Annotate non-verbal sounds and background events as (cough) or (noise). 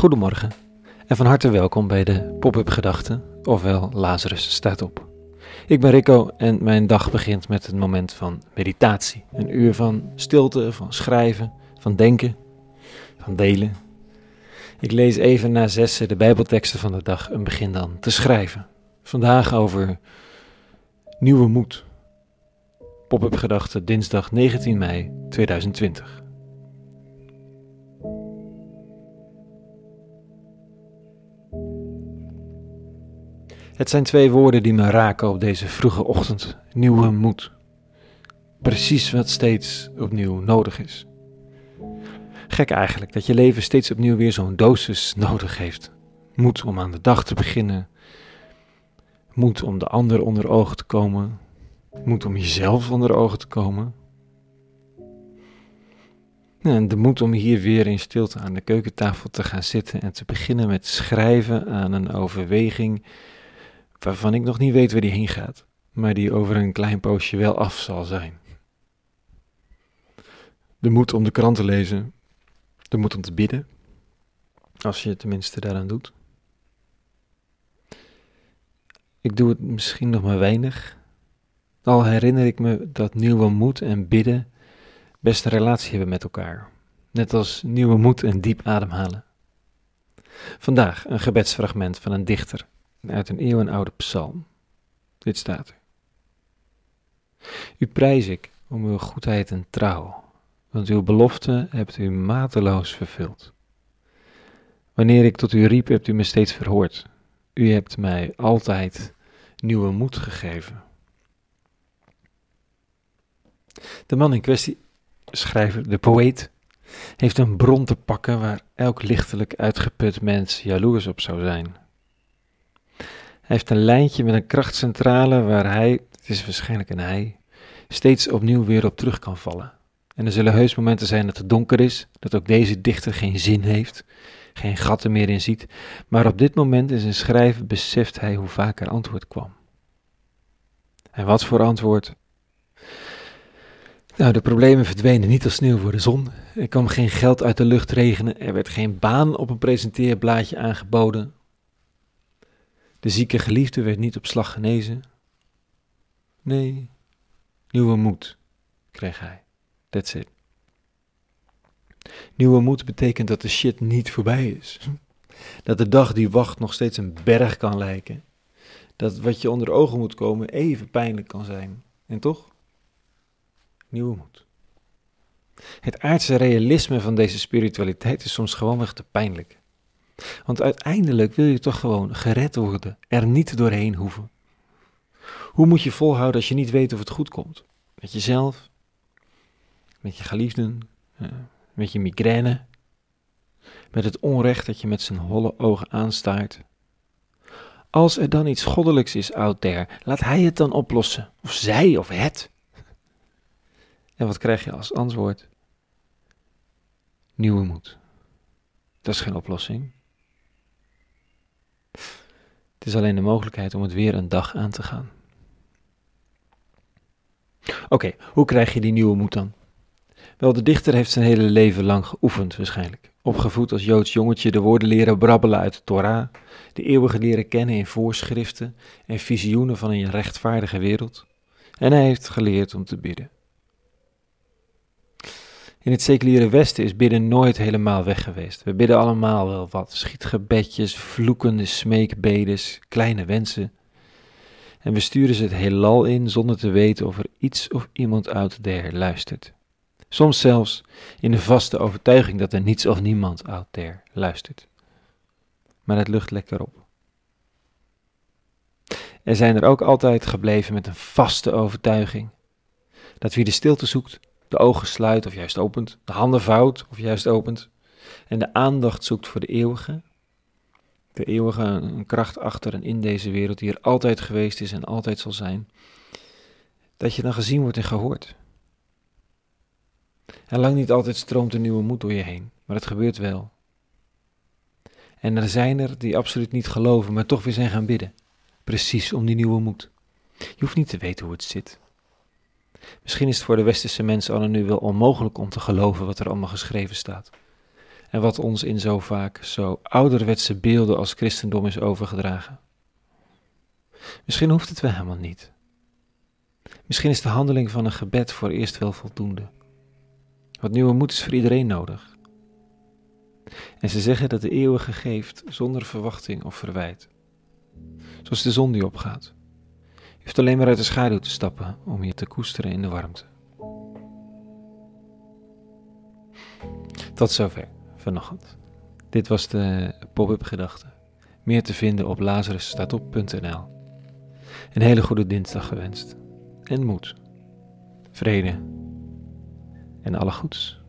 Goedemorgen en van harte welkom bij de Pop-up Gedachten, ofwel Lazarus staat op. Ik ben Rico en mijn dag begint met een moment van meditatie. Een uur van stilte, van schrijven, van denken, van delen. Ik lees even na zessen de Bijbelteksten van de dag en begin dan te schrijven. Vandaag over nieuwe moed. Pop-up Gedachten, dinsdag 19 mei 2020. Het zijn twee woorden die me raken op deze vroege ochtend. Nieuwe moed. Precies wat steeds opnieuw nodig is. Gek eigenlijk dat je leven steeds opnieuw weer zo'n dosis nodig heeft. Moed om aan de dag te beginnen. Moed om de ander onder ogen te komen. Moed om jezelf onder ogen te komen. En de moed om hier weer in stilte aan de keukentafel te gaan zitten en te beginnen met schrijven aan een overweging waarvan ik nog niet weet waar die heen gaat, maar die over een klein poosje wel af zal zijn. De moed om de krant te lezen, de moed om te bidden, als je tenminste daaraan doet. Ik doe het misschien nog maar weinig, al herinner ik me dat nieuwe moed en bidden best een relatie hebben met elkaar, net als nieuwe moed en diep ademhalen. Vandaag een gebedsfragment van een dichter uit een eeuwenoude psalm. Dit staat er. U prijs ik om uw goedheid en trouw, want uw belofte hebt u mateloos vervuld. Wanneer ik tot u riep, hebt u me steeds verhoord. U hebt mij altijd nieuwe moed gegeven. De man in kwestie, schrijver, de poëet, heeft een bron te pakken waar elk lichtelijk uitgeput mens jaloers op zou zijn. Hij heeft een lijntje met een krachtcentrale waar hij, het is waarschijnlijk een hij, steeds opnieuw weer op terug kan vallen. En er zullen heus momenten zijn dat het donker is, dat ook deze dichter geen zin heeft, geen gatten meer in ziet, maar op dit moment in zijn schrijven beseft hij hoe vaak er antwoord kwam. En wat voor antwoord? Nou, de problemen verdwenen niet als sneeuw voor de zon. Er kwam geen geld uit de lucht regenen, er werd geen baan op een presenteerblaadje aangeboden, de zieke geliefde werd niet op slag genezen. Nee, nieuwe moed kreeg hij. That's it. Nieuwe moed betekent dat de shit niet voorbij is. (laughs) Dat de dag die wacht nog steeds een berg kan lijken. Dat wat je onder ogen moet komen even pijnlijk kan zijn. En toch? Nieuwe moed. Het aardse realisme van deze spiritualiteit is soms gewoonweg te pijnlijk. Want uiteindelijk wil je toch gewoon gered worden, er niet doorheen hoeven. Hoe moet je volhouden als je niet weet of het goed komt? Met jezelf, met je geliefden, eh, met je migraine, met het onrecht dat je met zijn holle ogen aanstaart. Als er dan iets goddelijks is out there, laat hij het dan oplossen, of zij of het. En wat krijg je als antwoord? Nieuwe moed. Dat is geen oplossing. Het is alleen de mogelijkheid om het weer een dag aan te gaan. Oké, hoe krijg je die nieuwe moed dan? Wel, de dichter heeft zijn hele leven lang geoefend waarschijnlijk. Opgevoed als Joods jongetje de woorden leren brabbelen uit de Torah, de eeuwige leren kennen in voorschriften en visioenen van een rechtvaardige wereld. En hij heeft geleerd om te bidden. In het seculiere Westen is bidden nooit helemaal weg geweest. We bidden allemaal wel wat. Schietgebedjes, vloekende smeekbedes, kleine wensen. En we sturen ze het heelal in zonder te weten of er iets of iemand out there luistert. Soms zelfs in de vaste overtuiging dat er niets of niemand out there luistert. Maar het lucht lekker op. Er zijn er ook altijd gebleven met een vaste overtuiging dat wie de stilte zoekt, de ogen sluit of juist opent, de handen vouwt of juist opent en de aandacht zoekt voor de eeuwige, de eeuwige een kracht achter en in deze wereld die er altijd geweest is en altijd zal zijn, dat je dan gezien wordt en gehoord. En lang niet altijd stroomt een nieuwe moed door je heen, maar het gebeurt wel. En er zijn er die absoluut niet geloven, maar toch weer zijn gaan bidden. Precies om die nieuwe moed. Je hoeft niet te weten hoe het zit. Misschien is het voor de westerse mensen al nu wel onmogelijk om te geloven wat er allemaal geschreven staat. en wat ons in zo vaak zo ouderwetse beelden als christendom is overgedragen. Misschien hoeft het wel helemaal niet. Misschien is de handeling van een gebed voor eerst wel voldoende. Wat nieuwe moed is voor iedereen nodig. En ze zeggen dat de eeuwige geeft zonder verwachting of verwijt. Zoals de zon die opgaat. Je hoeft alleen maar uit de schaduw te stappen om je te koesteren in de warmte. Tot zover vanochtend. Dit was de pop-up gedachte. Meer te vinden op lazarusstaatop.nl. Een hele goede dinsdag gewenst. En moed, vrede en alle goeds.